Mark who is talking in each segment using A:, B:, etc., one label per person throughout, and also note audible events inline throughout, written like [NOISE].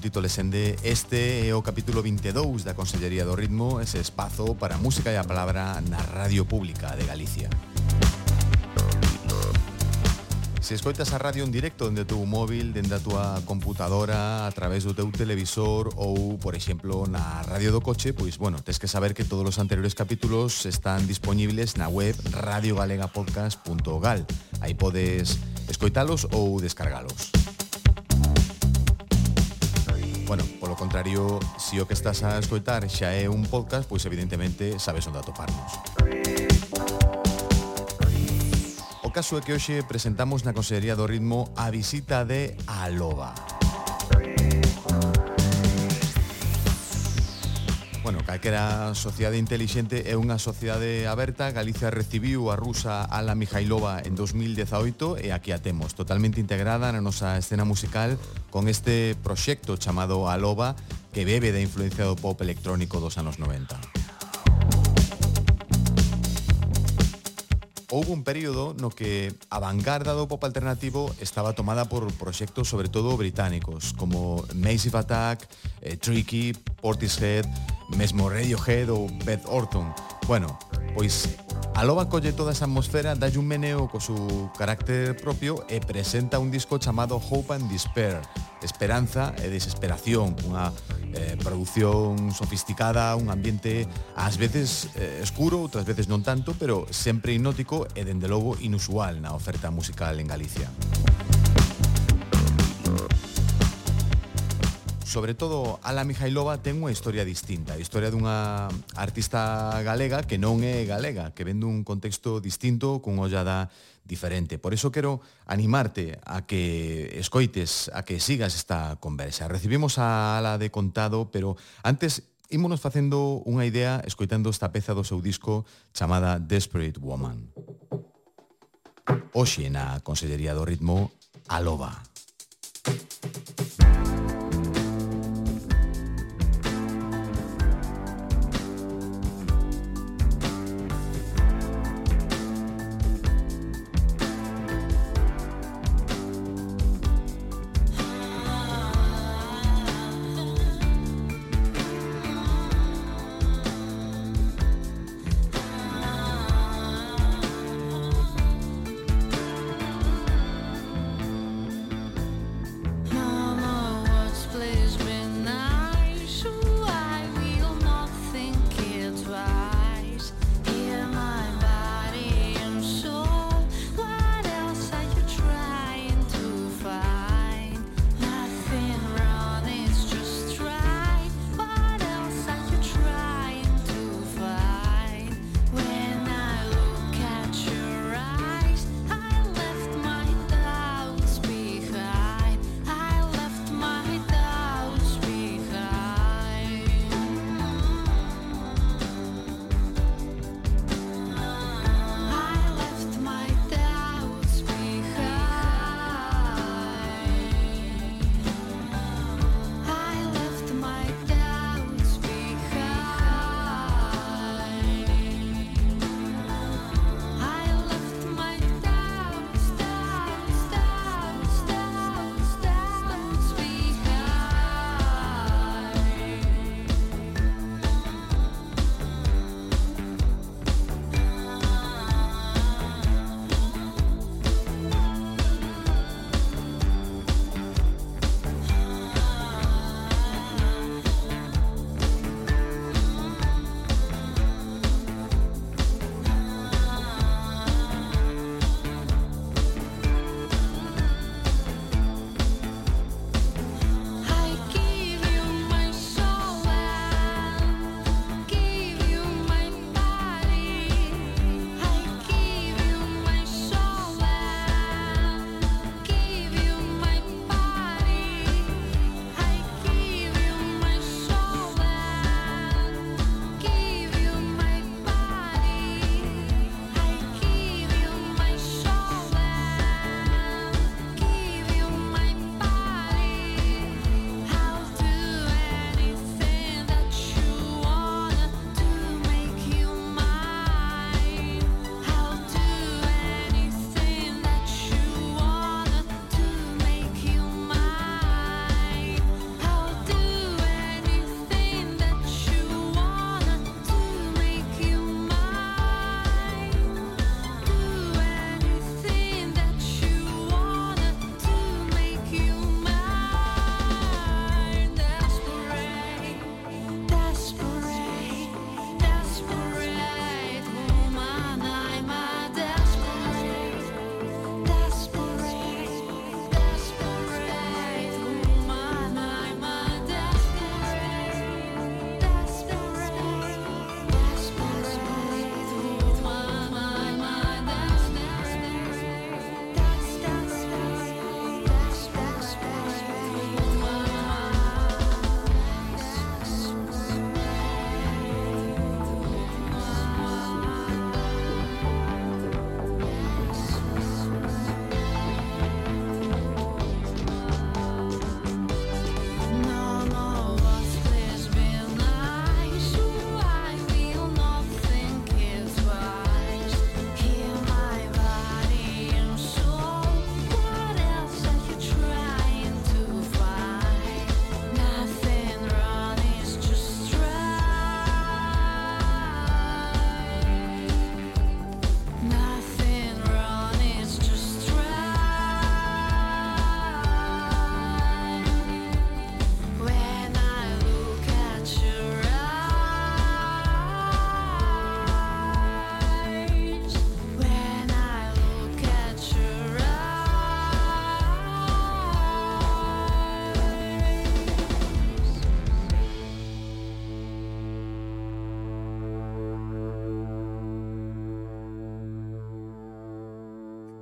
A: Tito Lesende Este é o capítulo 22 da Consellería do Ritmo Ese espazo para a música e a palabra na Radio Pública de Galicia Se escoitas a radio en directo dende o teu móvil, dende a túa computadora, a través do teu televisor ou, por exemplo, na radio do coche, pois, bueno, tens que saber que todos os anteriores capítulos están disponibles na web radiogalegapodcast.gal. Aí podes escoitalos ou descargalos. Bueno, polo contrario, si o que estás a escoitar xa é un podcast, pois evidentemente sabes onde atoparnos. O caso é que hoxe presentamos na Consellería do Ritmo a visita de Aloba. Aloba. bueno, calquera sociedade intelixente é unha sociedade aberta. Galicia recibiu a rusa Ala Mijailova en 2018 e aquí a temos, totalmente integrada na nosa escena musical con este proxecto chamado Aloba que bebe da influencia do pop electrónico dos anos 90. houve un período no que a vanguarda do pop alternativo estaba tomada por proxectos sobre todo británicos, como Massive Attack, eh, Tricky, Portishead, mesmo Radiohead ou Beth Orton. Bueno, Pois a loba colle toda esa atmosfera, dalle un meneo co seu carácter propio e presenta un disco chamado Hope and Despair, Esperanza e Desesperación, unha eh, produción sofisticada, un ambiente ás veces eh, escuro, outras veces non tanto, pero sempre hipnótico e dende logo inusual na oferta musical en Galicia. Música sobre todo Ala Mijailova ten unha historia distinta, a historia dunha artista galega que non é galega, que vende un contexto distinto cun ollada diferente. Por iso quero animarte a que escoites, a que sigas esta conversa. Recibimos a Ala de contado, pero antes ímonos facendo unha idea escoitando esta peza do seu disco chamada Desperate Woman. Oxe na Consellería do Ritmo, Aloba.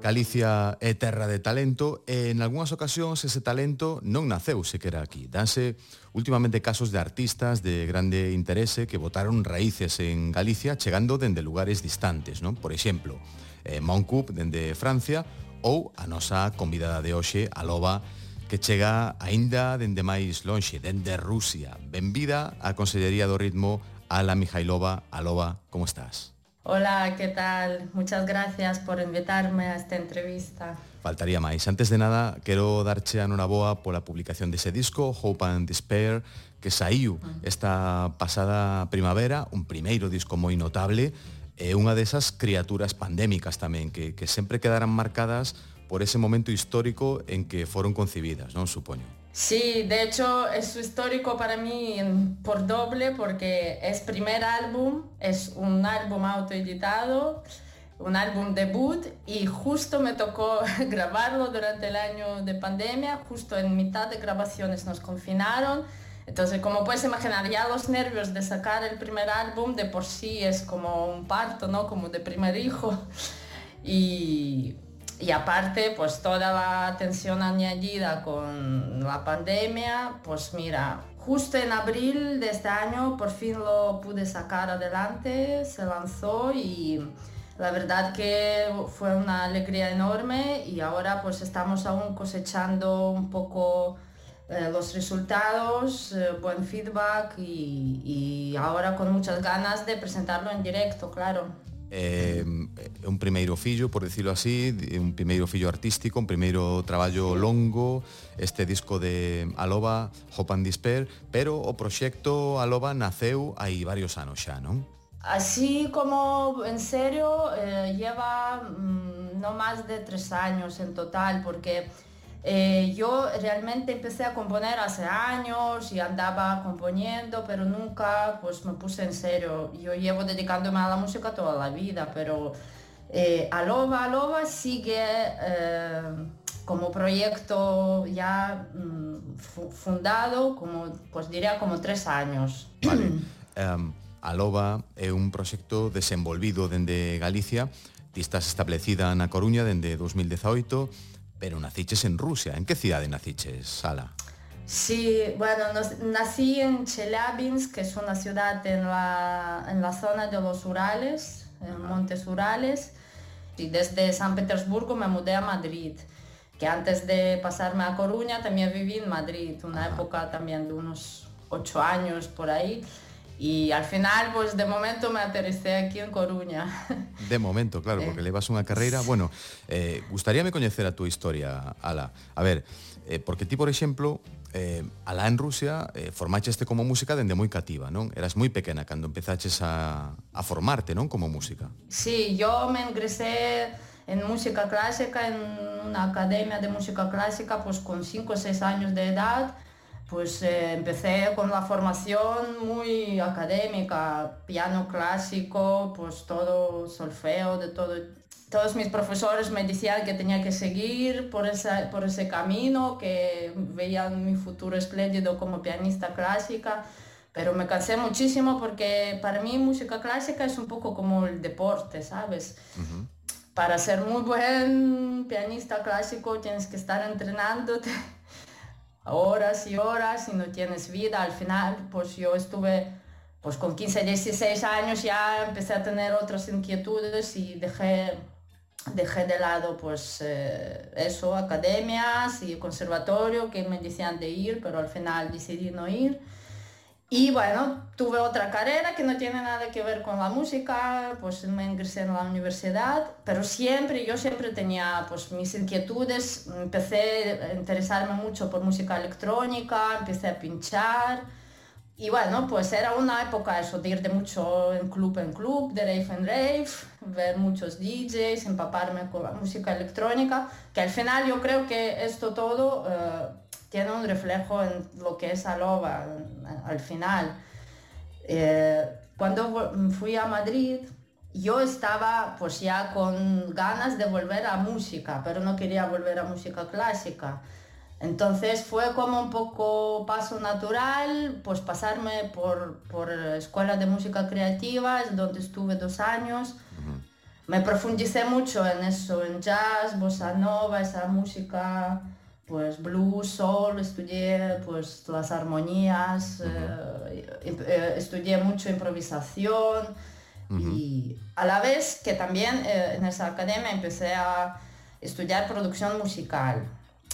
A: Galicia é terra de talento e en algunhas ocasións ese talento non naceu sequera aquí. Danse últimamente casos de artistas de grande interese que botaron raíces en Galicia chegando dende lugares distantes, non? Por exemplo, eh, Moncoup dende Francia ou a nosa convidada de hoxe, a Loba, que chega aínda dende máis lonxe, dende Rusia. Benvida á Consellería do Ritmo, Ala Mijailova. Aloba, como estás?
B: Hola, que tal? Muchas gracias por invitarme a esta entrevista.
A: Faltaría máis. Antes de nada, quero darche a noraboa pola publicación dese disco, Hope and Despair, que saiu esta pasada primavera, un primeiro disco moi notable, e unha desas criaturas pandémicas tamén, que, que sempre quedarán marcadas por ese momento histórico en que foron concibidas, non supoño?
B: Sí, de hecho es histórico para mí por doble porque es primer álbum, es un álbum autoeditado, un álbum debut y justo me tocó [LAUGHS] grabarlo durante el año de pandemia, justo en mitad de grabaciones nos confinaron. Entonces, como puedes imaginar, ya los nervios de sacar el primer álbum de por sí es como un parto, ¿no? Como de primer hijo. Y y aparte, pues toda la tensión añadida con la pandemia, pues mira, justo en abril de este año por fin lo pude sacar adelante, se lanzó y la verdad que fue una alegría enorme y ahora pues estamos aún cosechando un poco eh, los resultados, eh, buen feedback y, y ahora con muchas ganas de presentarlo en directo, claro.
A: eh, un primeiro fillo, por decirlo así, un primeiro fillo artístico, un primeiro traballo longo, este disco de Aloba, Hope and Despair, pero o proxecto Aloba naceu hai varios anos xa, non?
B: Así como en serio, eh, lleva mm, no más de tres años en total, porque Eh, yo realmente empecé a componer hace años y andaba componiendo, pero nunca pues, me puse en serio. Yo llevo dedicándome a la música toda la vida, pero eh, Aloba Aloba sigue eh, como proyecto ya mm, fundado, como, pues diría como tres años.
A: Vale. [CLEARS THROAT] Um, Aloba é un proxecto desenvolvido dende Galicia, ti estás establecida na Coruña dende 2018, Pero naciches en Rusia. ¿En qué ciudad naciches, Sala?
B: Sí, bueno, nací en Chelyabinsk, que es una ciudad en la, en la zona de los Urales, en Montes Urales, y desde San Petersburgo me mudé a Madrid, que antes de pasarme a Coruña también viví en Madrid, una época también de unos ocho años por ahí. E al final, pois, pues, de momento me aterricé aquí en Coruña.
A: De momento, claro, porque eh, levas unha carreira... Bueno, eh, gustaríame coñecer a túa historia, Ala. A ver, eh, porque ti, por exemplo, eh, alá en Rusia eh, formaxeste como música dende moi cativa, non? Eras moi pequena cando empezaches a, a formarte, non? Como música.
B: Sí, yo me ingresé en música clásica, en una academia de música clásica, pues con 5 o 6 años de edad, Pues eh, empecé con la formación muy académica, piano clásico, pues todo solfeo, de todo. Todos mis profesores me decían que tenía que seguir por, esa, por ese camino, que veían mi futuro espléndido como pianista clásica, pero me cansé muchísimo porque para mí música clásica es un poco como el deporte, ¿sabes? Para ser muy buen pianista clásico tienes que estar entrenándote horas y horas y no tienes vida. Al final, pues yo estuve, pues con 15, 16 años ya empecé a tener otras inquietudes y dejé, dejé de lado pues eh, eso, academias y conservatorio que me decían de ir, pero al final decidí no ir. Y bueno, tuve otra carrera que no tiene nada que ver con la música, pues me ingresé en la universidad, pero siempre, yo siempre tenía pues mis inquietudes, empecé a interesarme mucho por música electrónica, empecé a pinchar, y bueno, pues era una época eso, de ir de mucho en club en club, de rave en rave, ver muchos DJs, empaparme con la música electrónica, que al final yo creo que esto todo... Uh, tiene un reflejo en lo que es Aloba al final. Eh, cuando fui a Madrid, yo estaba pues ya con ganas de volver a música, pero no quería volver a música clásica. Entonces fue como un poco paso natural, pues pasarme por, por escuelas de música creativa, donde estuve dos años. me profundicé mucho en eso, en jazz, bossa nova, esa música, pues blues, soul, estudié pues las armonías, eh, eh, estudié mucho improvisación y a la vez que también eh, en esa academia empecé a estudiar producción musical.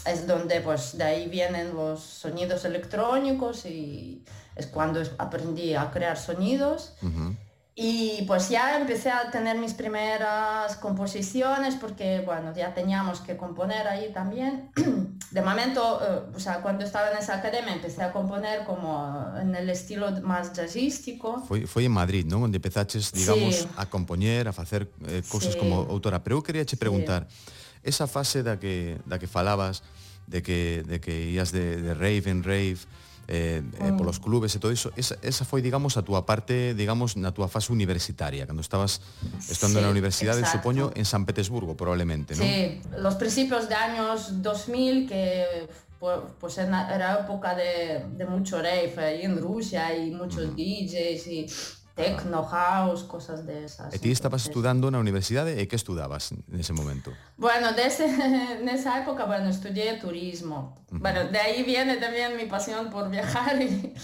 B: Es donde pues de ahí vienen los sonidos electrónicos y es cuando aprendí a crear sonidos. Y pues ya empecé a tener mis primeras composiciones porque, bueno, ya teníamos que componer ahí también. [CLEARS THROAT] De momento, eh, o sea, cuando estaba en esa academia empecé a componer como en el estilo más jazzístico.
A: Foi, foi en Madrid, non? Onde empezaches, digamos,
B: sí.
A: a compoñer, a facer eh, cousas
B: sí.
A: como autora. Pero eu quería che preguntar, sí. esa fase da que, da que falabas, de que, de que ías de, de rave en rave, eh, eh,
B: Mm.
A: polos clubes e todo iso, esa, esa foi, digamos, a túa parte, digamos, na túa fase universitaria, cando estabas estando
B: Sí,
A: na universidade,
B: exacto.
A: supoño, en San Petersburgo, probablemente?
B: Sí, los principios de años 2000 que pu- pues era época de, de mucho rave ahí en Rusia y muchos DJs y techno house, cosas de esas.
A: E ti estabas
B: Entonces-
A: estudando na universidade e que estudabas nese momento?
B: Bueno, de ese- [LAUGHS] en esa época, bueno, estudié turismo. Bueno, de ahí viene también mi pasión por viajar y,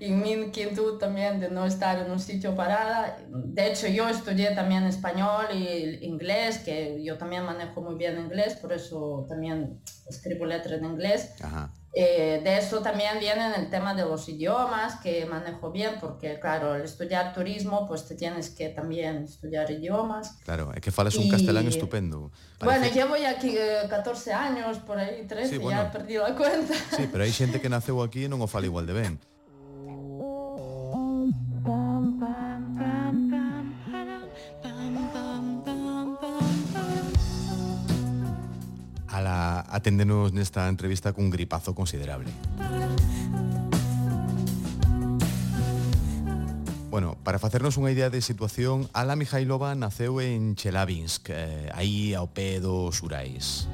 B: y mi inquietud también de no estar en un sitio parada. De hecho, yo estudié también español y inglés, que yo también manejo muy bien inglés, por eso también escribo letra en inglés.
A: Ajá.
B: Eh, de eso también viene el tema de los idiomas, que manejo bien, porque claro, al estudiar turismo, pues te tienes que también estudiar idiomas.
A: Claro, es que falas un
B: y...
A: castellano estupendo. Parece...
B: Bueno, llevo ya aquí eh, 14 años, por ahí 13,
A: sí, bueno.
B: ya he perdido la cuenta.
A: Sí, pero hay gente que [LAUGHS] naceu aquí e non o fala igual de ben. Aténdenos nesta entrevista cun gripazo considerable. Bueno, para facernos unha idea de situación, Ala Mijailova naceu en Chelyabinsk, eh, aí ao pé dos Urais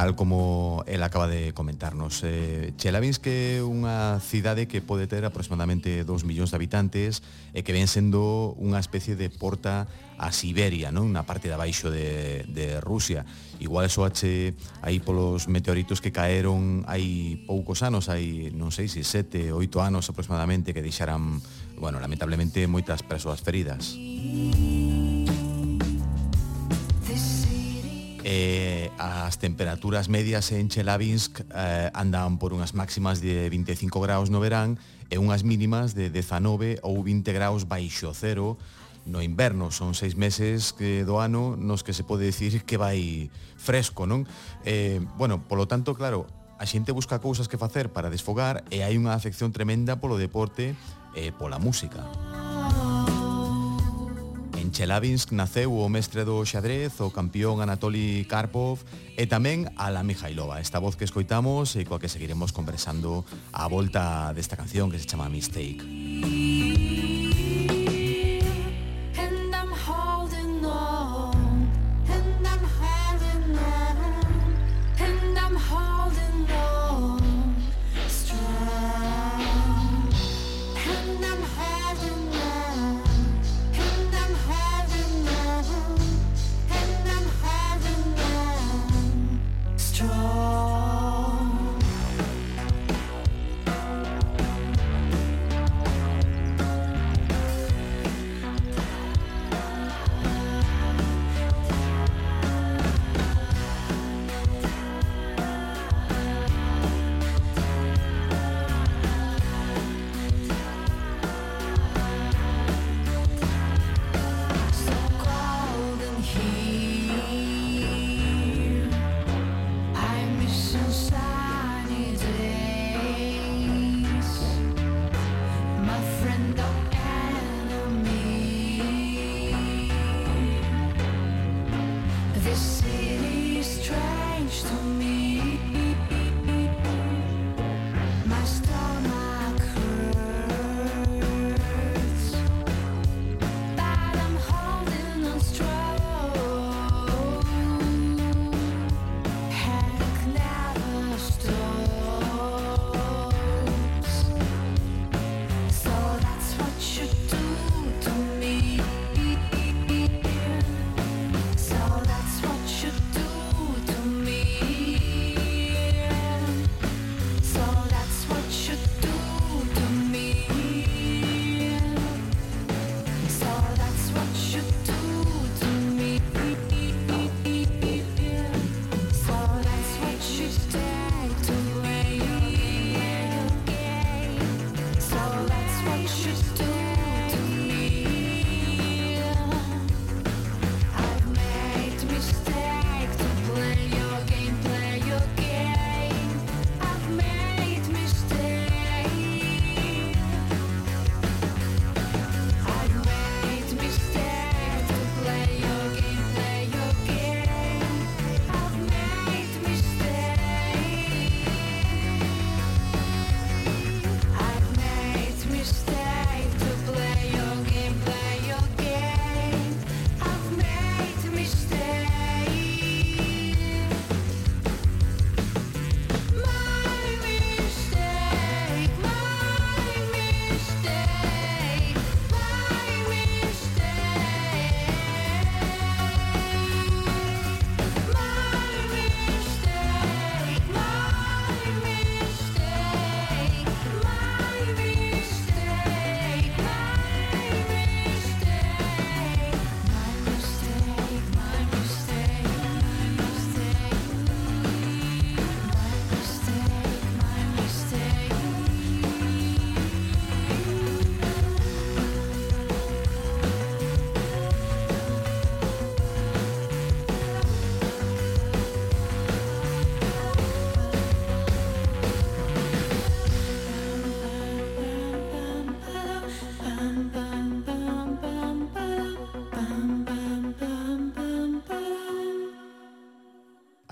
A: tal como el acaba de comentarnos. Eh, Chelyabinsk é unha cidade que pode ter aproximadamente 2 millóns de habitantes e que ven sendo unha especie de porta a Siberia, non? na parte de abaixo de, de Rusia. Igual eso ache aí polos meteoritos que caeron hai poucos anos, hai non sei se sete, oito anos aproximadamente que deixaran, bueno, lamentablemente moitas persoas feridas. Música Eh, as temperaturas medias en Chelyabinsk eh, andan por unhas máximas de 25 graus no verán e unhas mínimas de 19 ou 20 graus baixo cero no inverno. Son seis meses que do ano nos que se pode dicir que vai fresco, non? Eh, bueno, polo tanto, claro, a xente busca cousas que facer para desfogar e hai unha afección tremenda polo deporte e pola música. Música En Chelyabinsk naceu o mestre do xadrez, o campeón Anatoly Karpov e tamén a la Mijailova. Esta voz que escoitamos e coa que seguiremos conversando a volta desta canción que se chama Mistake.
C: Mistake.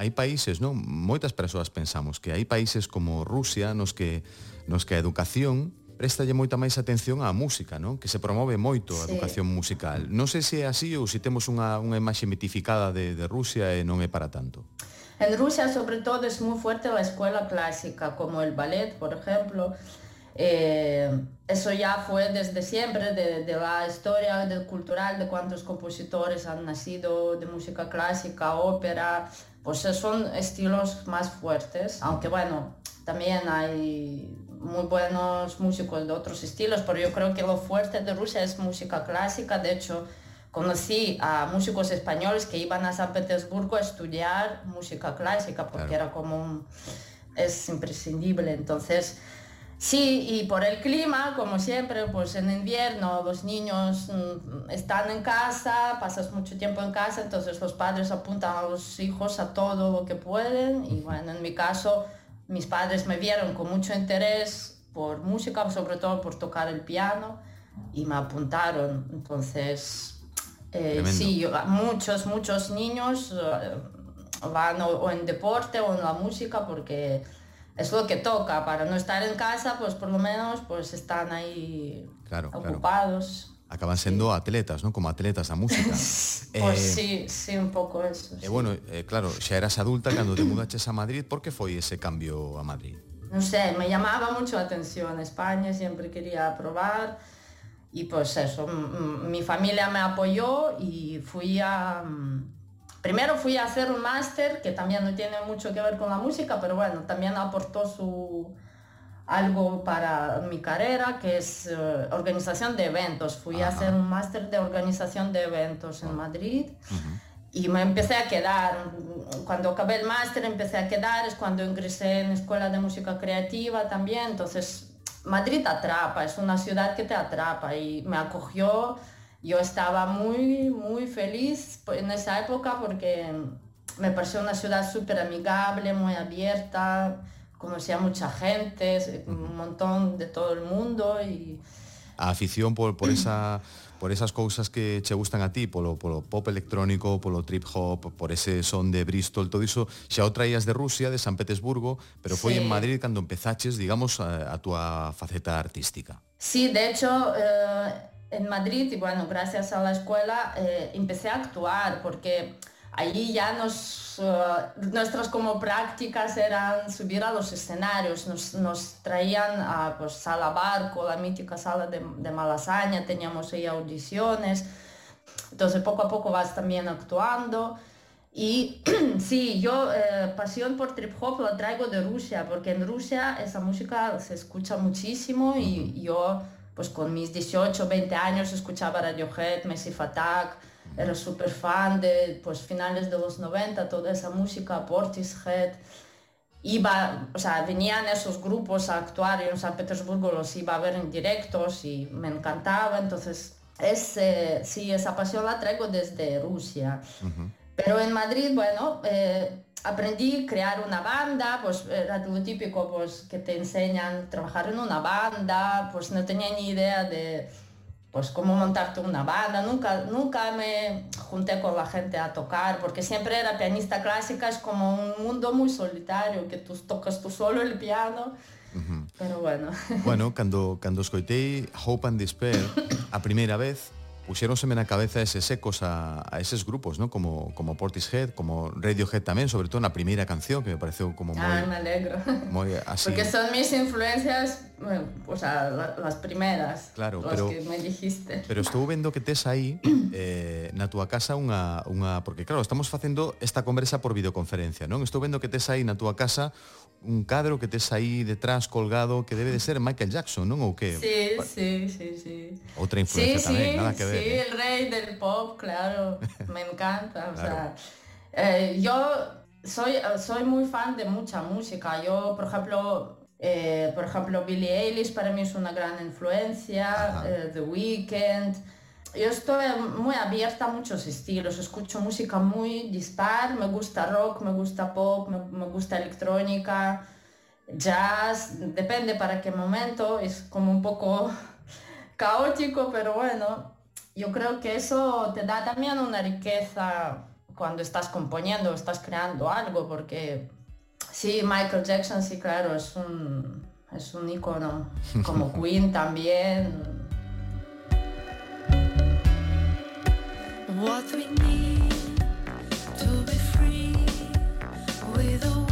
A: hai países, non? Moitas persoas pensamos que hai países como Rusia nos que nos que a educación préstalle moita máis atención á música, non? Que se promove moito a educación sí. musical. Non sei se é así ou se temos unha, unha imaxe mitificada de, de Rusia e non é para tanto.
B: En Rusia, sobre todo, es muy fuerte la escuela clásica, como el ballet, por ejemplo. Eh, eso ya fue desde siempre, de, de la historia del cultural, de cuántos compositores han nacido, de música clásica, ópera, pues son estilos más fuertes, aunque bueno, también hay muy buenos músicos de otros estilos, pero yo creo que lo fuerte de Rusia es música clásica, de hecho conocí a músicos españoles que iban a San Petersburgo a estudiar música clásica porque
A: Claro.
B: era como un, es imprescindible. Entonces, sí, y por el clima, como siempre, pues en invierno los niños mm, están en casa, pasas mucho tiempo en casa, entonces los padres apuntan a los hijos a todo lo que pueden. Y bueno, en mi caso, mis padres me vieron con mucho interés por música, sobre todo por tocar el piano y me apuntaron. Entonces, eh, sí, muchos, muchos niños eh, van o en deporte o en la música porque es lo que toca, para no estar en casa, pues por lo menos pues están ahí
A: claro,
B: ocupados. Claro.
A: Acaban siendo sí. atletas, ¿no? Como atletas a música. [LAUGHS]
B: Eh, pues eh, sí, sí, un poco eso.
A: Eh,
B: sí.
A: E bueno, eh, claro, xa eras adulta cando te mudaches a Madrid, por que foi ese cambio a Madrid?
B: No sé, me llamaba mucho la atención España, siempre quería probar, y pues eso, mi familia me apoyó y fui a, mm, Primero fui a hacer un máster que también no tiene mucho que ver con la música, pero bueno, también aportó su algo para mi carrera, que es eh, organización de eventos. Fui a hacer un máster de organización de eventos en Madrid y me empecé a quedar. Cuando acabé el máster empecé a quedar, es cuando ingresé en escuela de música creativa también. Entonces, Madrid atrapa, es una ciudad que te atrapa y me acogió. Yo estaba muy, muy feliz en esa época porque me pareció una ciudad súper amigable, muy abierta, conocía a mucha gente, un montón de todo el mundo y
A: A afición por, por esa por esas cousas que che gustan a ti, polo, polo pop electrónico, polo trip hop, por ese son de Bristol, todo iso, xa o traías de Rusia, de San Petersburgo, pero foi
B: Sí.
A: en Madrid cando empezaches, digamos, a, a túa faceta artística.
B: Sí, de hecho, eh, en Madrid, y bueno, gracias a la escuela, eh, empecé a actuar porque allí ya nos, eh, nuestras como prácticas eran subir a los escenarios, nos, nos traían a pues, Sala Barco, la mítica sala de, Malasaña, teníamos ahí audiciones, entonces poco a poco vas también actuando. Y [CLEARS THROAT] sí, yo eh, pasión por trip hop la traigo de Rusia, porque en Rusia esa música se escucha muchísimo y yo pues con mis 18, 20 años escuchaba Radiohead, Massive Attack, era súper fan de pues finales de los 90, toda esa música, Portishead. Iba, o sea, venían esos grupos a actuar y en San Petersburgo los iba a ver en directos y me encantaba, entonces es, eh, sí, esa pasión la traigo desde Rusia. Pero en Madrid, bueno, eh, aprendí a crear una banda, pues era lo típico pues, que te enseñan a trabajar en una banda, pues no tenía ni idea de pues cómo montarte una banda, nunca, nunca me junté con la gente a tocar, porque siempre era pianista clásica, es como un mundo muy solitario, que tú tocas tú solo el piano, uh -huh. pero bueno.
A: Bueno, [LAUGHS] cando, cando escoitei Hope and Despair a primeira vez, puxéronse na cabeza eses ecos a, a eses grupos, ¿no? Como, como Portishead, como Radiohead tamén, sobre todo na primeira canción, que me pareceu como moi...
B: Ah, me alegro.
A: Moi así.
B: Porque son mis influencias, bueno, o sea, la, las primeras,
A: claro,
B: las
A: pero,
B: que me dijiste.
A: Pero estou vendo que tes aí, [CLEARS THROAT] eh, na túa casa, unha, unha... Porque, claro, estamos facendo esta conversa por videoconferencia, non? Estou vendo que tes aí na túa casa un cadro que tes aí detrás colgado que debe de ser Michael Jackson, non? Ou que?
B: Sí, sí, sí, sí.
A: Outra
B: Sí,
A: influencia tamén,
B: sí,
A: nada que ver.
B: sí,
A: eh.
B: el rey del pop, claro, [LAUGHS] me encanta. O
A: Claro.
B: sea, eh, yo soy, soy muy fan de mucha música. Yo, por ejemplo, eh, por ejemplo, Billie Eilish para mí es una gran influencia, eh, The Weeknd yo estoy muy abierta a muchos estilos, escucho música muy dispar, me gusta rock, me gusta pop, me, gusta electrónica, jazz, depende para qué momento, es como un poco [LAUGHS] caótico, pero bueno, yo creo que eso te da también una riqueza cuando estás componiendo, estás creando algo, porque sí, Michael Jackson, sí, claro, es un, es un ícono, como [LAUGHS] Queen también
C: what we need to be free with a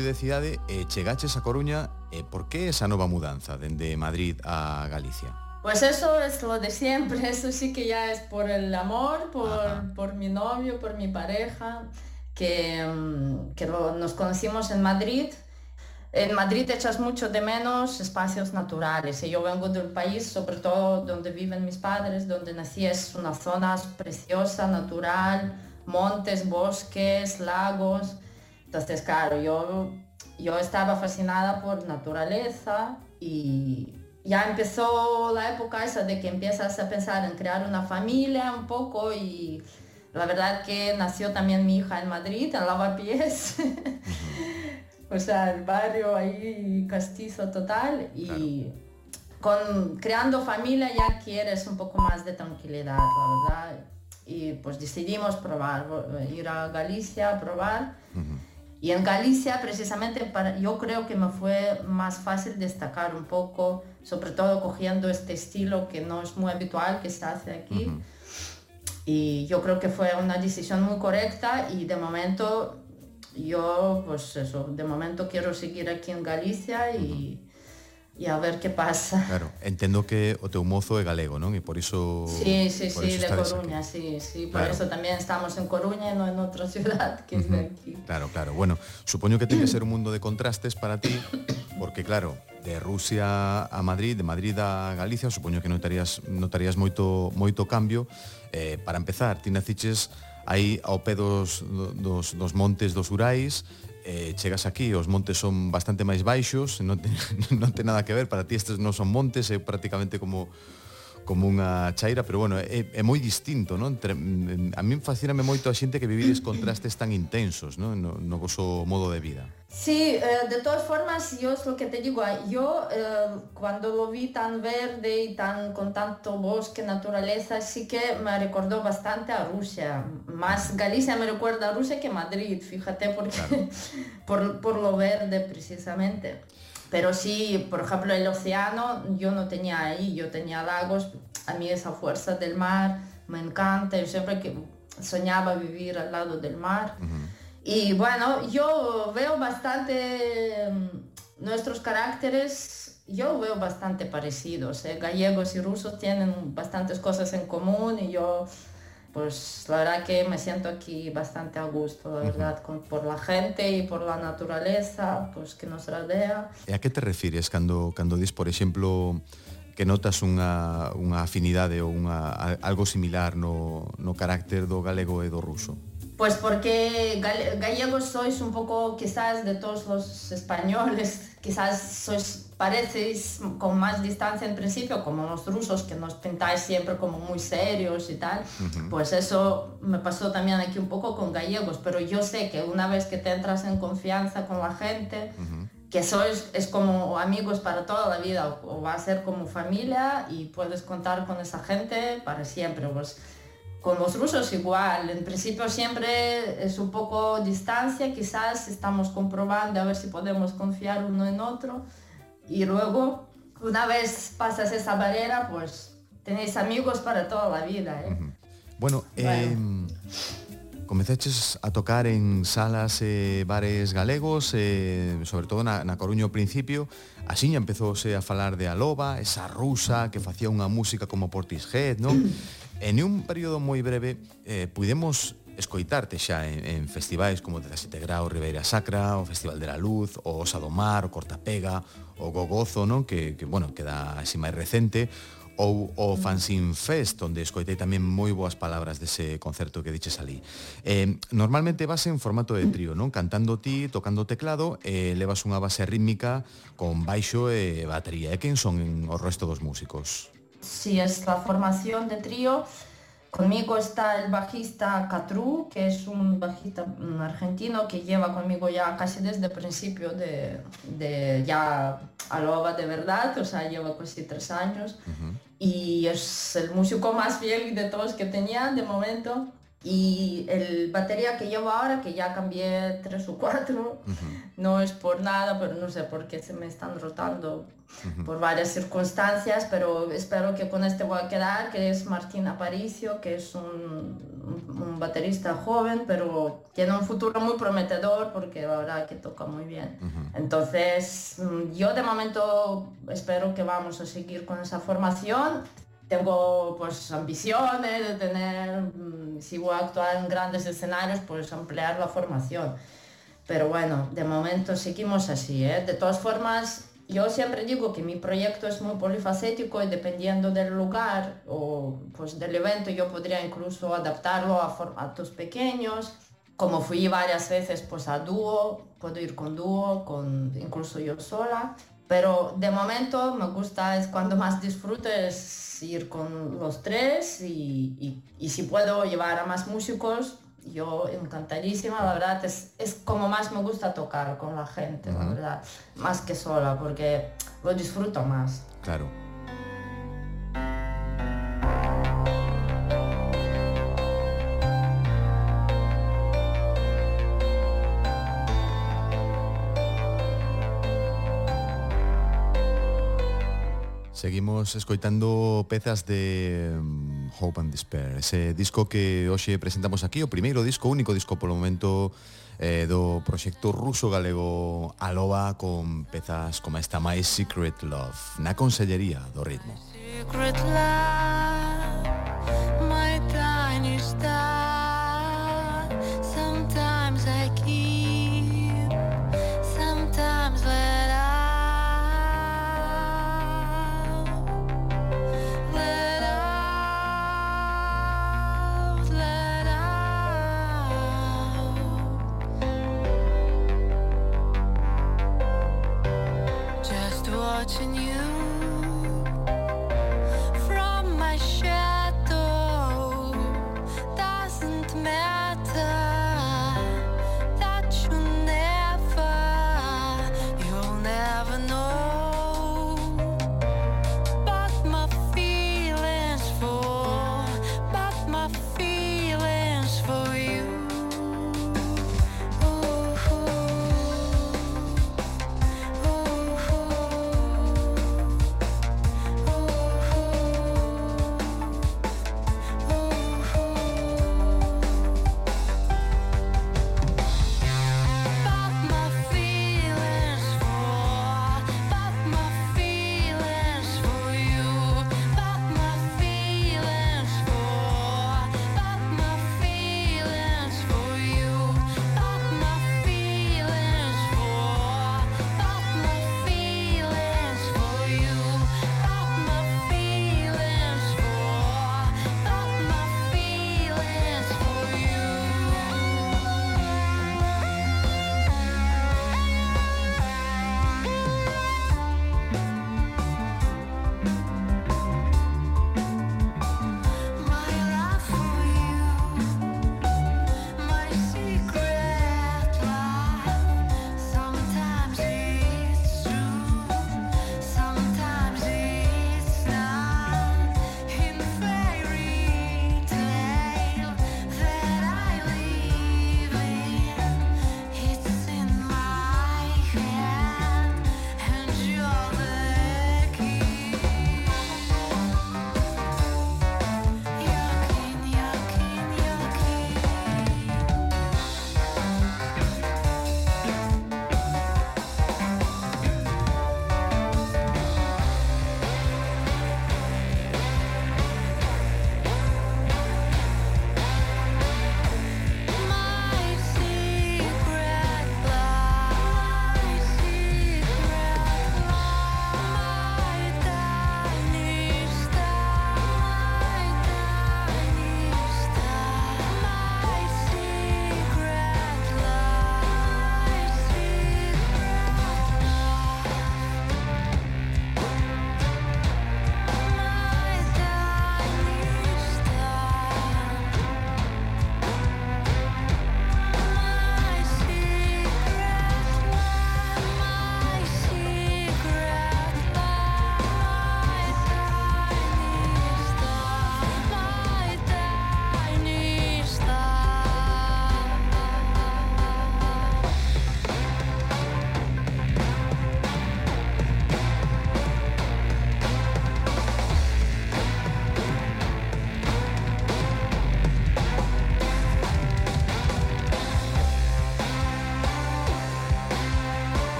C: Universidade
A: e eh, chegaches a Coruña, e por que esa nova mudanza dende Madrid a Galicia?
B: Pues eso es lo de siempre, eso sí que ya es por el amor, por, mi novio, por mi pareja, que, mm, que nos conocimos en Madrid, en Madrid echas mucho de menos espacios naturales. Y yo vengo de un país, sobre todo donde viven mis padres, donde nací, es una zona preciosa, natural, montes, bosques, lagos. Entonces, claro, yo, yo estaba fascinada por naturaleza y ya empezó la época esa de que empiezas a pensar en crear una familia un poco y la verdad que nació también mi hija en Madrid, en Lavapiés. [LAUGHS] o sea, el barrio ahí castizo total y con creando familia ya quieres un poco más de tranquilidad, la verdad. Y pues decidimos probar, ir a Galicia a probar. Y en Galicia precisamente para, yo creo que me fue más fácil destacar un poco, sobre todo cogiendo este estilo que no es muy habitual que se hace aquí. Y yo creo que fue una decisión muy correcta y de momento yo, pues eso, de momento quiero seguir aquí en Galicia y, e a ver que pasa. [LAUGHS]
A: Claro, entendo que o teu mozo é galego, non? E por iso
B: Sí, sí,
A: por
B: sí, de Coruña,
A: aquí.
B: sí, sí, por
A: claro.
B: eso tamén estamos en Coruña e non en outra [LAUGHS] ciudad que uh -huh. de aquí.
A: Claro, claro. Bueno, supoño que ten que ser un mundo de contrastes para ti, porque claro, de Rusia a Madrid, de Madrid a Galicia, supoño que notarías notarías moito moito cambio. Eh, para empezar, ti naciches aí ao pé dos, dos, dos montes dos Urais, eh, chegas aquí, os montes son bastante máis baixos, non ten, [LAUGHS] non ten nada que ver, para ti estes non son montes, é eh, prácticamente como como unha chaira, pero bueno, é, é moi distinto, non? Entre, mm, a min fascíname moito a xente que vivides contrastes tan intensos, non? No, no vosso modo de vida.
B: Sí, eh, de todas formas, yo es lo que te digo, eh, yo eh, cuando lo vi tan verde y tan con tanto bosque, naturaleza, sí que me recordó bastante a Rusia. Más Galicia me recuerda a Rusia que Madrid, fíjate, porque, claro. [LAUGHS] por, por lo verde precisamente. Pero sí, por ejemplo, el océano yo no tenía ahí, yo tenía lagos, a mí esa fuerza del mar me encanta, yo siempre que soñaba vivir al lado del mar. Y bueno, yo veo bastante mm, nuestros caracteres, yo veo bastante parecidos. ¿eh? Gallegos y rusos tienen bastantes cosas en común y yo, pues la verdad que me siento aquí bastante a gusto, la verdad, uh -huh. con, por la gente y por la naturaleza pues que nos rodea.
A: E a que te refires cando, cando dis, por exemplo, que notas unha, unha afinidade ou unha, algo similar no, no carácter do galego e do ruso?
B: Pues porque gallegos sois un poco quizás de todos los españoles, quizás sois parecéis con más distancia en principio, como los rusos que nos pintáis siempre como muy serios y tal. Pues eso me pasó también aquí un poco con gallegos, pero yo sé que una vez que te entras en confianza con la gente, que sois es como amigos para toda la vida o, o va a ser como familia y puedes contar con esa gente para siempre. Pues con los rusos igual, en principio siempre es un poco distancia, quizás estamos comprobando a ver si podemos confiar uno en otro Y luego, una vez pasas esa barrera, pues tenéis amigos para toda la vida. ¿eh? Uh -huh.
A: Bueno, bueno. Eh, Comezaches a tocar en salas e eh, bares galegos, eh, sobre todo na, na Coruña ao principio, así empezouse a falar de Aloba, esa rusa que facía unha música como Portishead, non? [COUGHS] en un período moi breve eh, pudemos escoitarte xa en, en festivais como 17 Grau, Ribeira Sacra, o Festival de la Luz, o Osa do Mar, o Cortapega, o Gogozo, non? Que, que bueno, queda así máis recente, ou o mm. Fanzine Fest, onde escoitei tamén moi boas palabras dese concerto que diches ali. Eh, normalmente vas en formato de trío, non? Cantando ti, tocando teclado, e eh, levas unha base rítmica con baixo e batería. E quen son o resto dos músicos?
B: Si, sí, esta formación de trío conmigo está el bajista Catru, que es un bajista argentino que lleva conmigo ya casi desde el principio de, de ya Aloba de verdad, o sea, lleva casi tres años. Y es el músico más fiel de todos que tenía de momento. Y el batería que llevo ahora, que ya cambié tres o cuatro, no es por nada, pero no sé por qué se me están rotando por varias circunstancias, pero espero que con este voy a quedar, que es Martín Aparicio, que es un, baterista joven, pero tiene un futuro muy prometedor porque la verdad que toca muy bien. Entonces, mm, yo de momento espero que vamos a seguir con esa formación. Tengo pues ambiciones de tener, mm, si voy a actuar en grandes escenarios, pues ampliar la formación. Pero bueno, de momento seguimos así, ¿eh? De todas formas, yo siempre digo que mi proyecto es muy polifacético y dependiendo del lugar o pues del evento yo podría incluso adaptarlo a formatos pequeños. Como fui varias veces pues a dúo, puedo ir con dúo, con incluso yo sola. Pero de momento me gusta, es cuando más disfruto es ir con los tres y, y- y si puedo llevar a más músicos, yo encantadísima, la verdad, es, es como más me gusta tocar con la gente, la verdad, más que sola, porque lo disfruto más.
A: Claro. Seguimos escoitando pezas de mm, Hope and Despair Ese disco que hoxe presentamos aquí O primeiro disco, único disco polo momento eh, Do proxecto ruso galego Aloba Con pezas como esta My Secret Love Na Consellería do Ritmo.
C: My secret love My tiny star.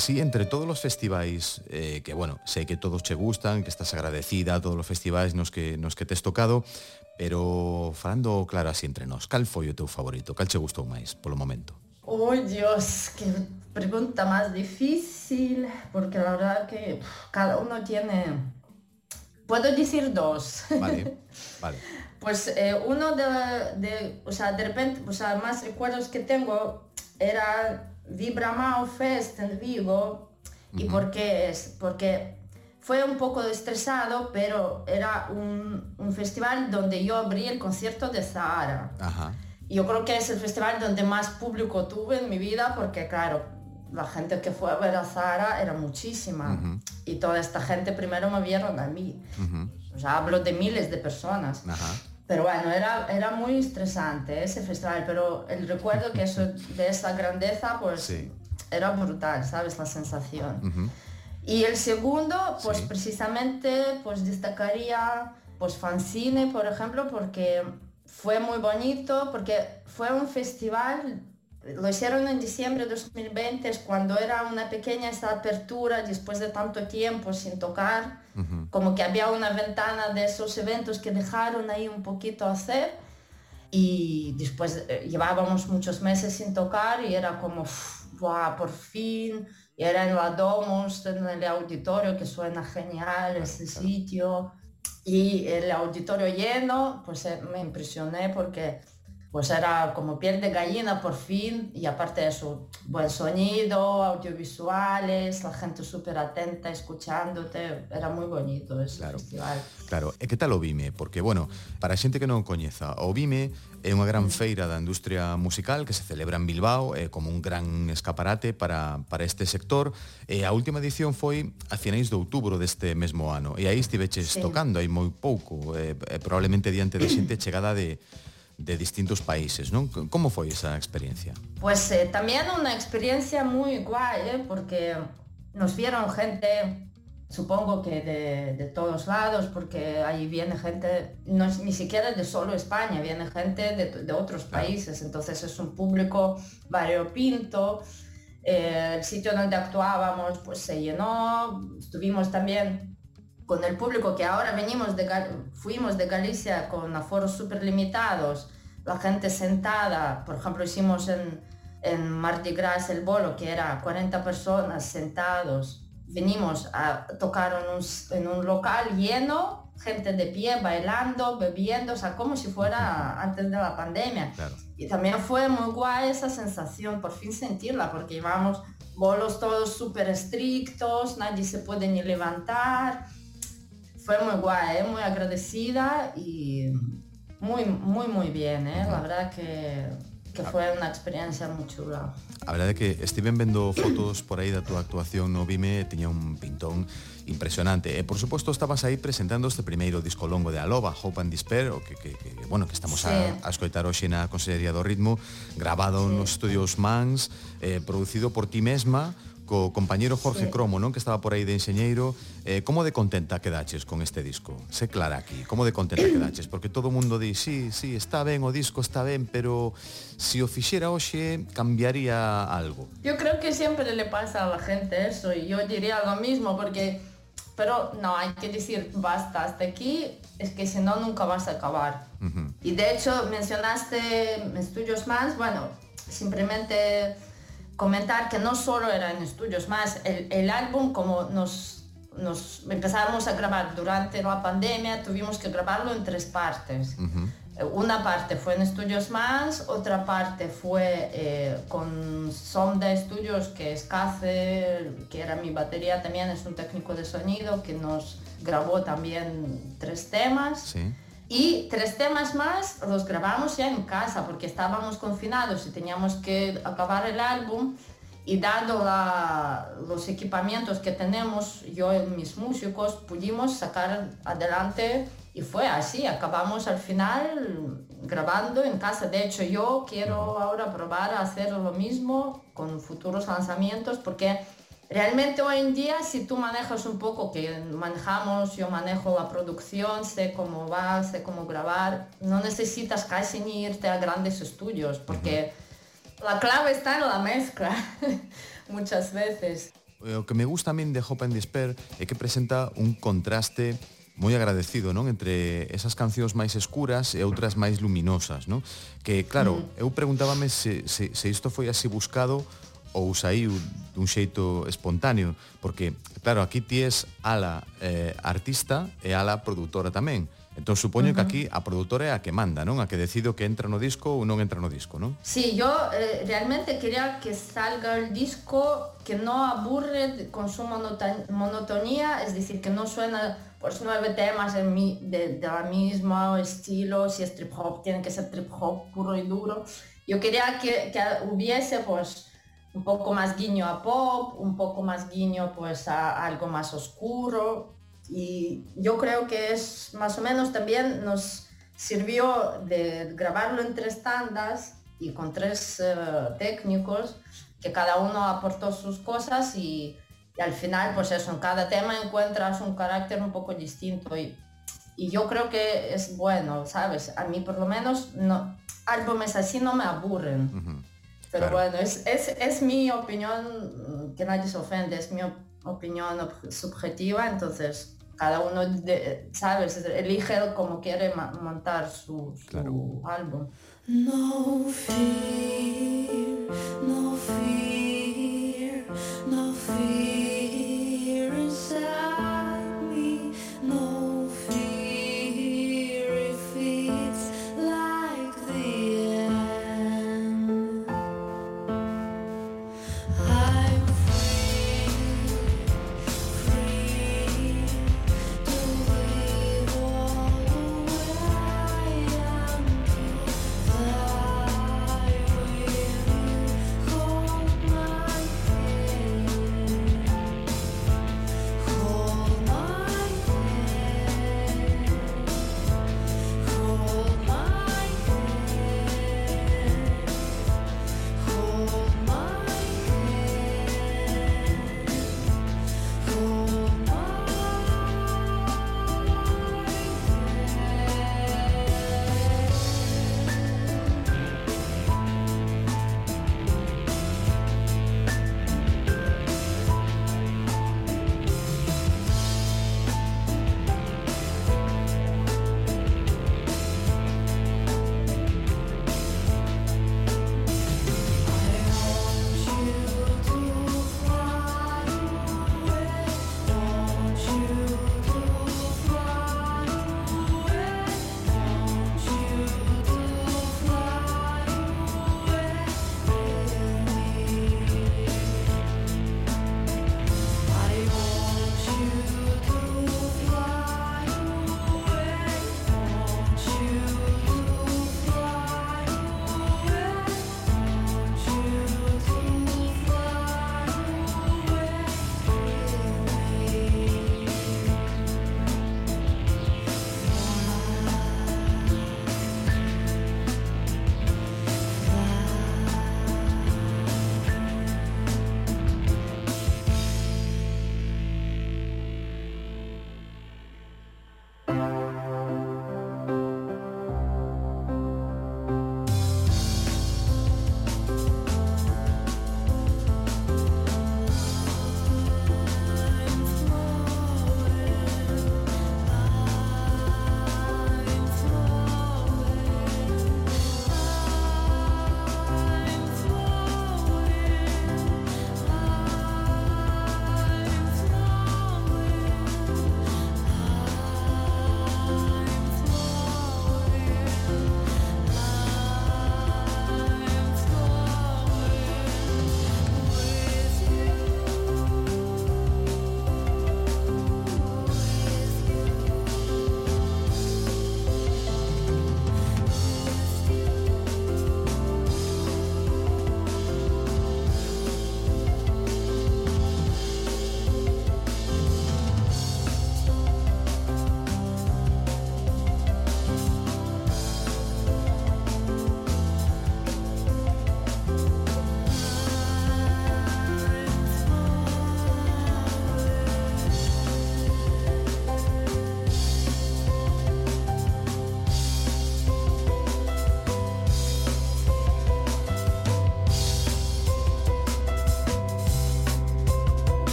A: Así entre todos los festivais eh, que, bueno, sé que todos che gustan, que estás agradecida a todos os festivais nos que nos que tes tocado, pero falando claro así entre nós, cal foi o teu favorito? Cal che gustou máis polo momento?
B: Oh Dios, qué pregunta más difícil, porque la verdad que cada uno tiene... Puedo decir dos.
A: Vale, [LAUGHS] vale.
B: Pues eh, uno de, de, o sea, de repente, o sea, más recuerdos que tengo era Vibra Mao Fest en Vigo. ¿Y por qué es? Porque fue un poco estresado, pero era un, un festival donde yo abrí el concierto de Zahara.
A: Ajá.
B: Yo creo que es el festival donde más público tuve en mi vida porque, claro, la gente que fue a ver a Zara era muchísima. Y toda esta gente primero me vieron a mí. O sea, hablo de miles de personas.
A: Ajá.
B: Pero bueno, era, era muy estresante ese festival, pero el recuerdo que eso, de esa grandeza, pues
A: Sí.
B: era brutal, ¿sabes? La sensación. Y el segundo, pues
A: Sí.
B: precisamente, pues destacaría, pues Fanzine, por ejemplo, porque fue muy bonito, porque fue un festival, lo hicieron en diciembre de 2020, es cuando era una pequeña esa apertura después de tanto tiempo sin tocar, como que había una ventana de esos eventos que dejaron ahí un poquito hacer y después eh, llevábamos muchos meses sin tocar y era como, "Uf, "Buah, por fin, y era en la Domus, en el auditorio, que suena genial ese sitio, y el auditorio lleno, pues eh, me impresioné porque pues era como piel de gallina por fin, y aparte de eso, buen sonido, audiovisuales, la gente súper atenta, escuchándote, era muy bonito ese
A: claro,
B: festival.
A: Claro, e que tal o Vime? Porque, bueno, para a xente que non coñeza, o Vime é unha gran feira da industria musical que se celebra en Bilbao, é como un gran escaparate para, para este sector, e a última edición foi a finais de outubro deste mesmo ano, e aí estiveches
B: sí.
A: tocando, aí moi pouco, e, e probablemente diante de xente chegada de de distintos países, non? Como foi esa experiencia?
B: Pues eh, también una experiencia muy guay, ¿eh? porque nos vieron gente, supongo que de, de todos lados, porque ahí viene gente, no es ni siquiera de solo España, viene gente de, de otros países, entonces es un público variopinto. Eh, el sitio donde actuábamos pues se llenó, estuvimos también con el público que ahora venimos de Gal- fuimos de Galicia con aforos súper limitados, la gente sentada, por ejemplo hicimos en, en Mardi Gras el bolo que era 40 personas sentados, venimos a tocar en un, en un local lleno, gente de pie bailando, bebiendo, o sea, como si fuera antes de la pandemia.
A: Claro.
B: Y también fue muy guay esa sensación, por fin sentirla, porque llevamos bolos todos súper estrictos, nadie se puede ni levantar. fue muy guay, ¿eh? muy agradecida y muy, muy, muy bien. ¿eh? La verdad que, que foi unha experiencia moi chula.
A: A verdade é que estive vendo fotos por aí da túa actuación no Vime, tiña un pintón impresionante. E por suposto estabas aí presentando este primeiro disco longo de Aloba, Hope and Despair, o que, que, que bueno, que estamos
B: sí.
A: a, a escoitar hoxe na Consellería do Ritmo, grabado
B: sí.
A: nos estudios Mans, eh, producido por ti mesma, co compañeiro Jorge
B: sí.
A: Cromo, non? Que estaba por aí de enxeñeiro. Eh, como de contenta quedaches con este disco? Sé clara aquí, como de contenta [CLEARS THROAT] quedaches? Porque todo o mundo di, sí, sí, está ben o disco, está ben, pero se si o fixera hoxe, cambiaría algo.
B: Yo creo que sempre le pasa a la gente eso, y yo diría lo mismo, porque... Pero no, hay que decir, basta, hasta aquí, es que si no, nunca vas a acabar. Uh -huh. Y de hecho, mencionaste estudios más, bueno, simplemente comentar que no solo era en Estudios Más, el, el álbum como nos, nos empezamos a grabar durante la pandemia, tuvimos que grabarlo en tres partes. Una parte fue en Estudios Más, otra parte fue eh, con Sonda Studios, que es Cácer, que era mi batería también, es un técnico de sonido, que nos grabó también tres temas.
A: Sí.
B: Y tres temas más los grabamos ya en casa porque estábamos confinados y teníamos que acabar el álbum. Y dado la- los equipamientos que tenemos, yo y mis músicos pudimos sacar adelante y fue así, acabamos al final grabando en casa. De hecho yo quiero ahora probar a hacer lo mismo con futuros lanzamientos porque Realmente hoy en día, si tú manejas un poco, que manejamos, yo manejo la producción, sé cómo va, sé cómo grabar, no necesitas casi ni irte a grandes estudios, porque uh -huh. la clave está en la mezcla, [LAUGHS] muchas veces.
A: Eh, o que me gusta a min de Hope and Despair é que presenta un contraste moi agradecido, non? Entre esas cancións máis escuras e outras máis luminosas, non? Que, claro, eu preguntábame se, se, se isto foi así buscado ou saíu dun xeito espontáneo, porque, claro, aquí ties ala eh, artista e ala produtora tamén. Entón supoño que aquí a produtora é a que manda, non? A que decido que entra no disco ou non entra no disco, non?
B: Sí, yo eh, realmente quería que salga el disco que no aburre con su monotonía, es decir, que no suena pues nueve temas en mi- de, de la misma estilo, si es trip hop, tiene que ser trip hop puro y duro. Yo quería que, que hubiese pues un poco más guiño a pop, un poco más guiño pues a algo más oscuro y yo creo que es más o menos también nos sirvió de grabarlo en tres tandas y con tres eh, técnicos que cada uno aportó sus cosas y, al final pues eso, en cada tema encuentras un carácter un poco distinto y, y yo creo que es bueno, ¿sabes? A mí por lo menos no, álbumes así no me aburren. Pero
A: Claro.
B: bueno, es, es, es mi opinión, mm, que nadie se ofende, es mi op- opinión ob- subjetiva, entonces cada uno, de- ¿sabes? Elige como quiere montar su, su
A: Claro.
B: álbum.
C: No fear, no fear, no fear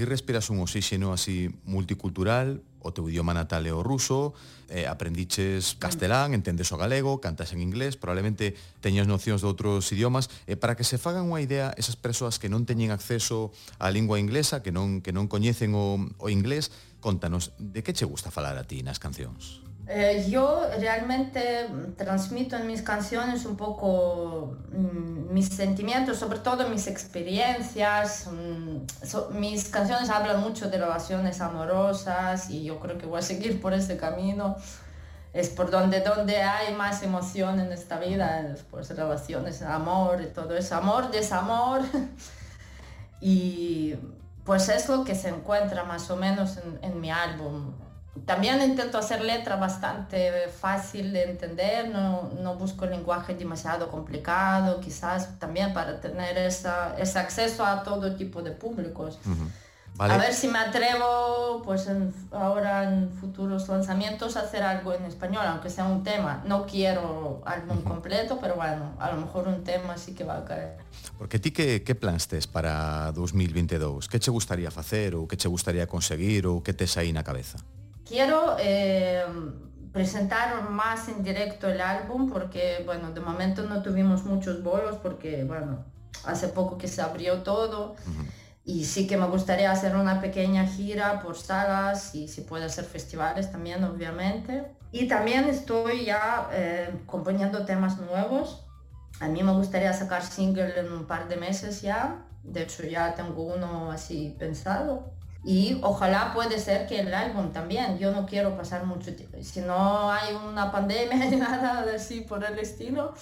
A: ti respiras un oxígeno así multicultural, o teu idioma natal é o ruso, eh, aprendiches castelán, entendes o galego, cantas en inglés, probablemente teñas nocións de outros idiomas, e para que se fagan unha idea esas persoas que non teñen acceso á lingua inglesa, que non que non coñecen o, o inglés, contanos de que che gusta falar a ti nas cancións.
B: Eh, yo realmente transmito en mis canciones un poco mm, mis sentimientos, sobre todo mis experiencias. mm, mis canciones hablan mucho de relaciones amorosas y yo creo que voy a seguir por ese camino. Es por donde, donde hay más emoción en esta vida, es, pues relaciones, amor y todo eso, amor, desamor. [LAUGHS] y pues es lo que se encuentra más o menos en, en mi álbum. También intento hacer letra bastante fácil de entender, no, no busco lenguaje demasiado complicado, quizás también para tener esa, ese acceso a todo tipo de públicos.
A: Vale?
B: A ver si me atrevo, pues en- ahora en futuros lanzamientos a hacer algo en español, aunque sea un tema. No quiero álbum completo, pero bueno, a lo mejor un tema sí que va a caer.
A: Porque ti que, que plans tes para 2022? Que che gustaría facer ou que che gustaría conseguir ou que tes aí na cabeza?
B: Quiero eh, presentar más en directo el álbum porque, bueno, de momento no tuvimos muchos bolos porque, bueno, hace poco que se abrió todo y sí que me gustaría hacer una pequeña gira por salas y si puede hacer festivales también, obviamente. Y también estoy ya eh, componiendo temas nuevos. A mí me gustaría sacar single en un par de meses ya. De hecho ya tengo uno así pensado. Y ojalá puede ser que el álbum también. Yo no quiero pasar mucho tiempo. Si no hay una pandemia [LAUGHS] ni nada así por el estilo,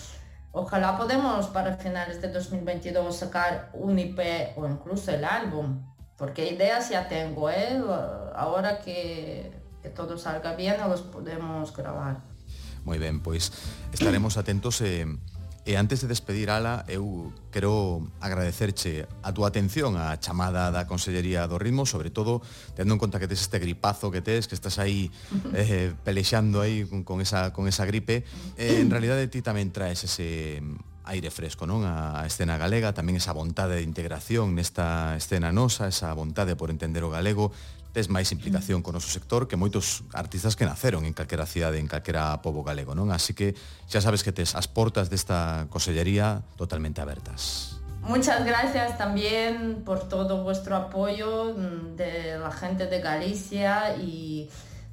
B: ojalá podemos para finales de 2022 sacar un IP o incluso el álbum. Porque ideas ya tengo, ¿eh? Ahora que, que todo salga bien los podemos grabar.
A: Moi ben, pois estaremos atentos e, E antes de despedir, Ala, eu quero agradecerche a túa atención á chamada da Consellería do Ritmo, sobre todo tendo en conta que tes este gripazo que tes, que estás aí [LAUGHS] eh, pelexando aí con, con, esa, con esa gripe. Eh, en realidade, ti tamén traes ese aire fresco non a, a escena galega, tamén esa vontade de integración nesta escena nosa, esa vontade por entender o galego, tes máis implicación con o noso sector que moitos artistas que naceron en calquera cidade, en calquera pobo galego, non? Así que xa sabes que tes as portas desta consellería totalmente abertas.
B: Muchas gracias también por todo vuestro apoyo mm, de la gente de Galicia y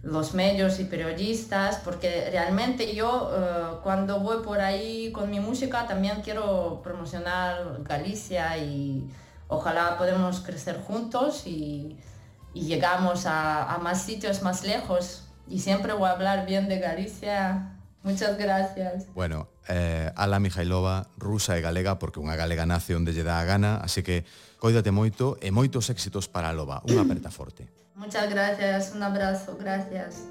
B: los medios y periodistas, porque realmente yo eh, cuando voy por ahí con mi música también quiero promocionar Galicia y ojalá podemos crecer juntos y, y llegamos a, a, más sitios más lejos. Y siempre voy a hablar bien de Galicia. Muchas gracias.
A: Bueno, eh, Ala Mijailova, rusa e galega, porque unha galega nace onde lle dá a gana, así que coídate moito e moitos éxitos para a Loba. Unha aperta forte.
B: Muchas gracias, un abrazo, gracias.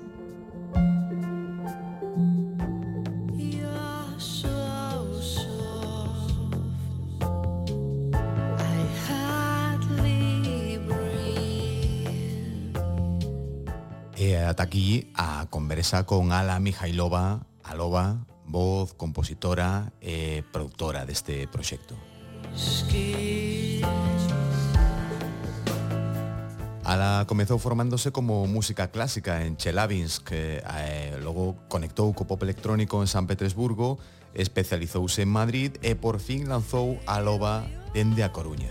A: E ata aquí a conversa con Ala Mijailova, a Loba, voz, compositora e productora deste proxecto. Ala comezou formándose como música clásica en Chelyabinsk, eh, que eh, logo conectou co pop electrónico en San Petersburgo, especializouse en Madrid e por fin lanzou a loba dende a Coruña.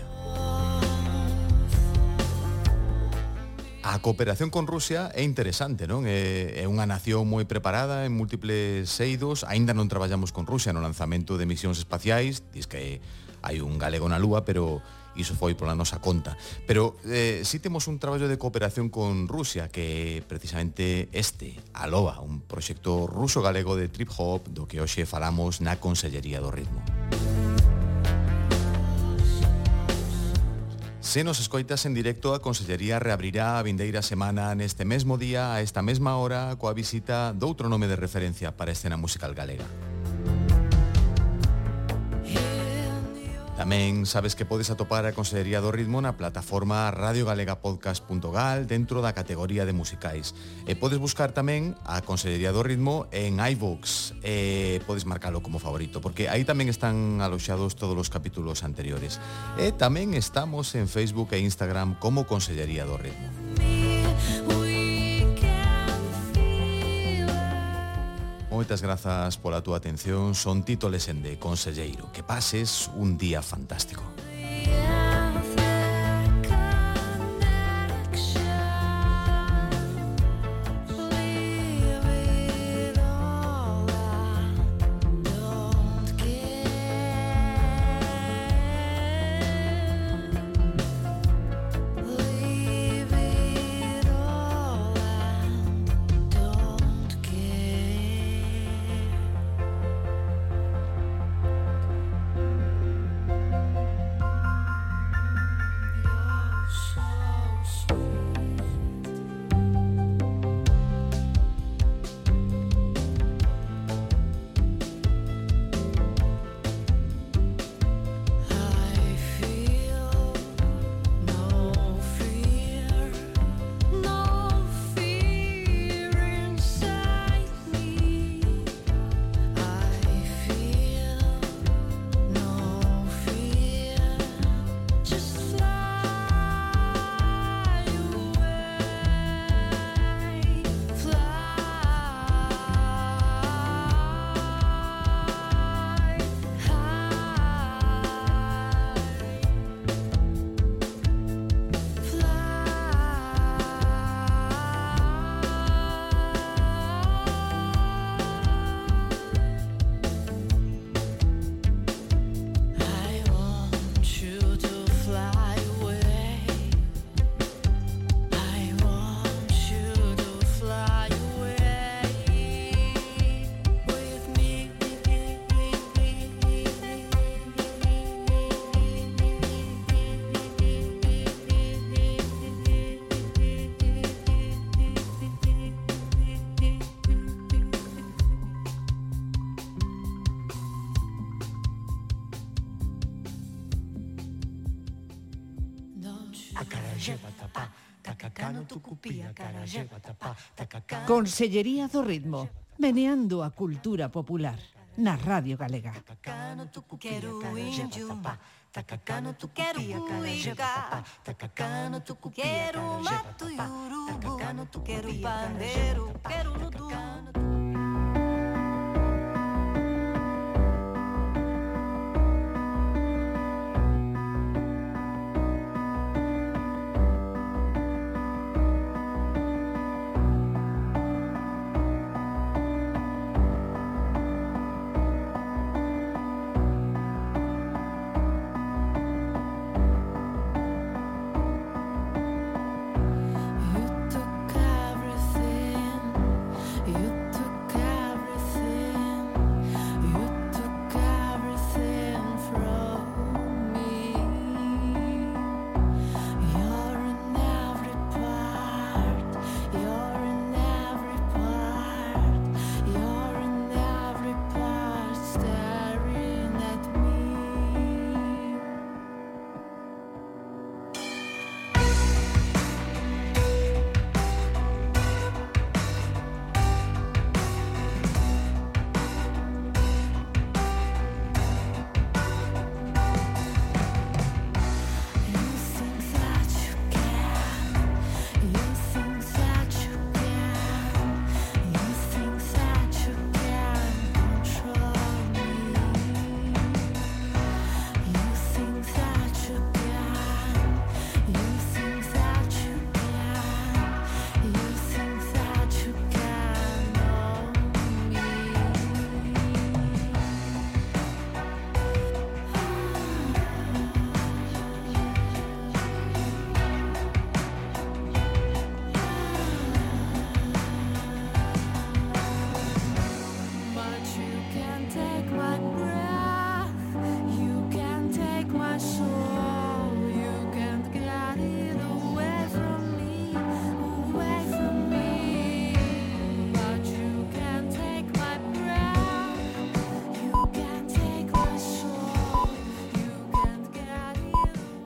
A: A cooperación con Rusia é interesante, non? É, é unha nación moi preparada en múltiples eidos, Aínda non traballamos con Rusia no lanzamento de misións espaciais, dis que hai un galego na lúa, pero iso foi pola nosa conta. Pero eh, si temos un traballo de cooperación con Rusia que precisamente este, Aloba, un proxecto ruso-galego de trip hop do que hoxe falamos na Consellería do Ritmo. Se nos escoitas en directo, a Consellería reabrirá a vindeira semana neste mesmo día, a esta mesma hora, coa visita doutro nome de referencia para a escena musical galega. Tamén sabes que podes atopar a Consellería do Ritmo na plataforma radiogalegapodcast.gal dentro da categoría de musicais. E podes buscar tamén a Consellería do Ritmo en iVoox e podes marcalo como favorito, porque aí tamén están aloxados todos os capítulos anteriores. E tamén estamos en Facebook e Instagram como Consellería do Ritmo. Moitas grazas pola túa atención. Son Tito Lesende, conselleiro. Que pases un día fantástico.
C: Yeah.
D: Consellería do Ritmo, meneando a cultura popular na Radio Galega.
C: Quero índio, quero cuica, quero mato e urubu, quero pandeiro, quero ludu.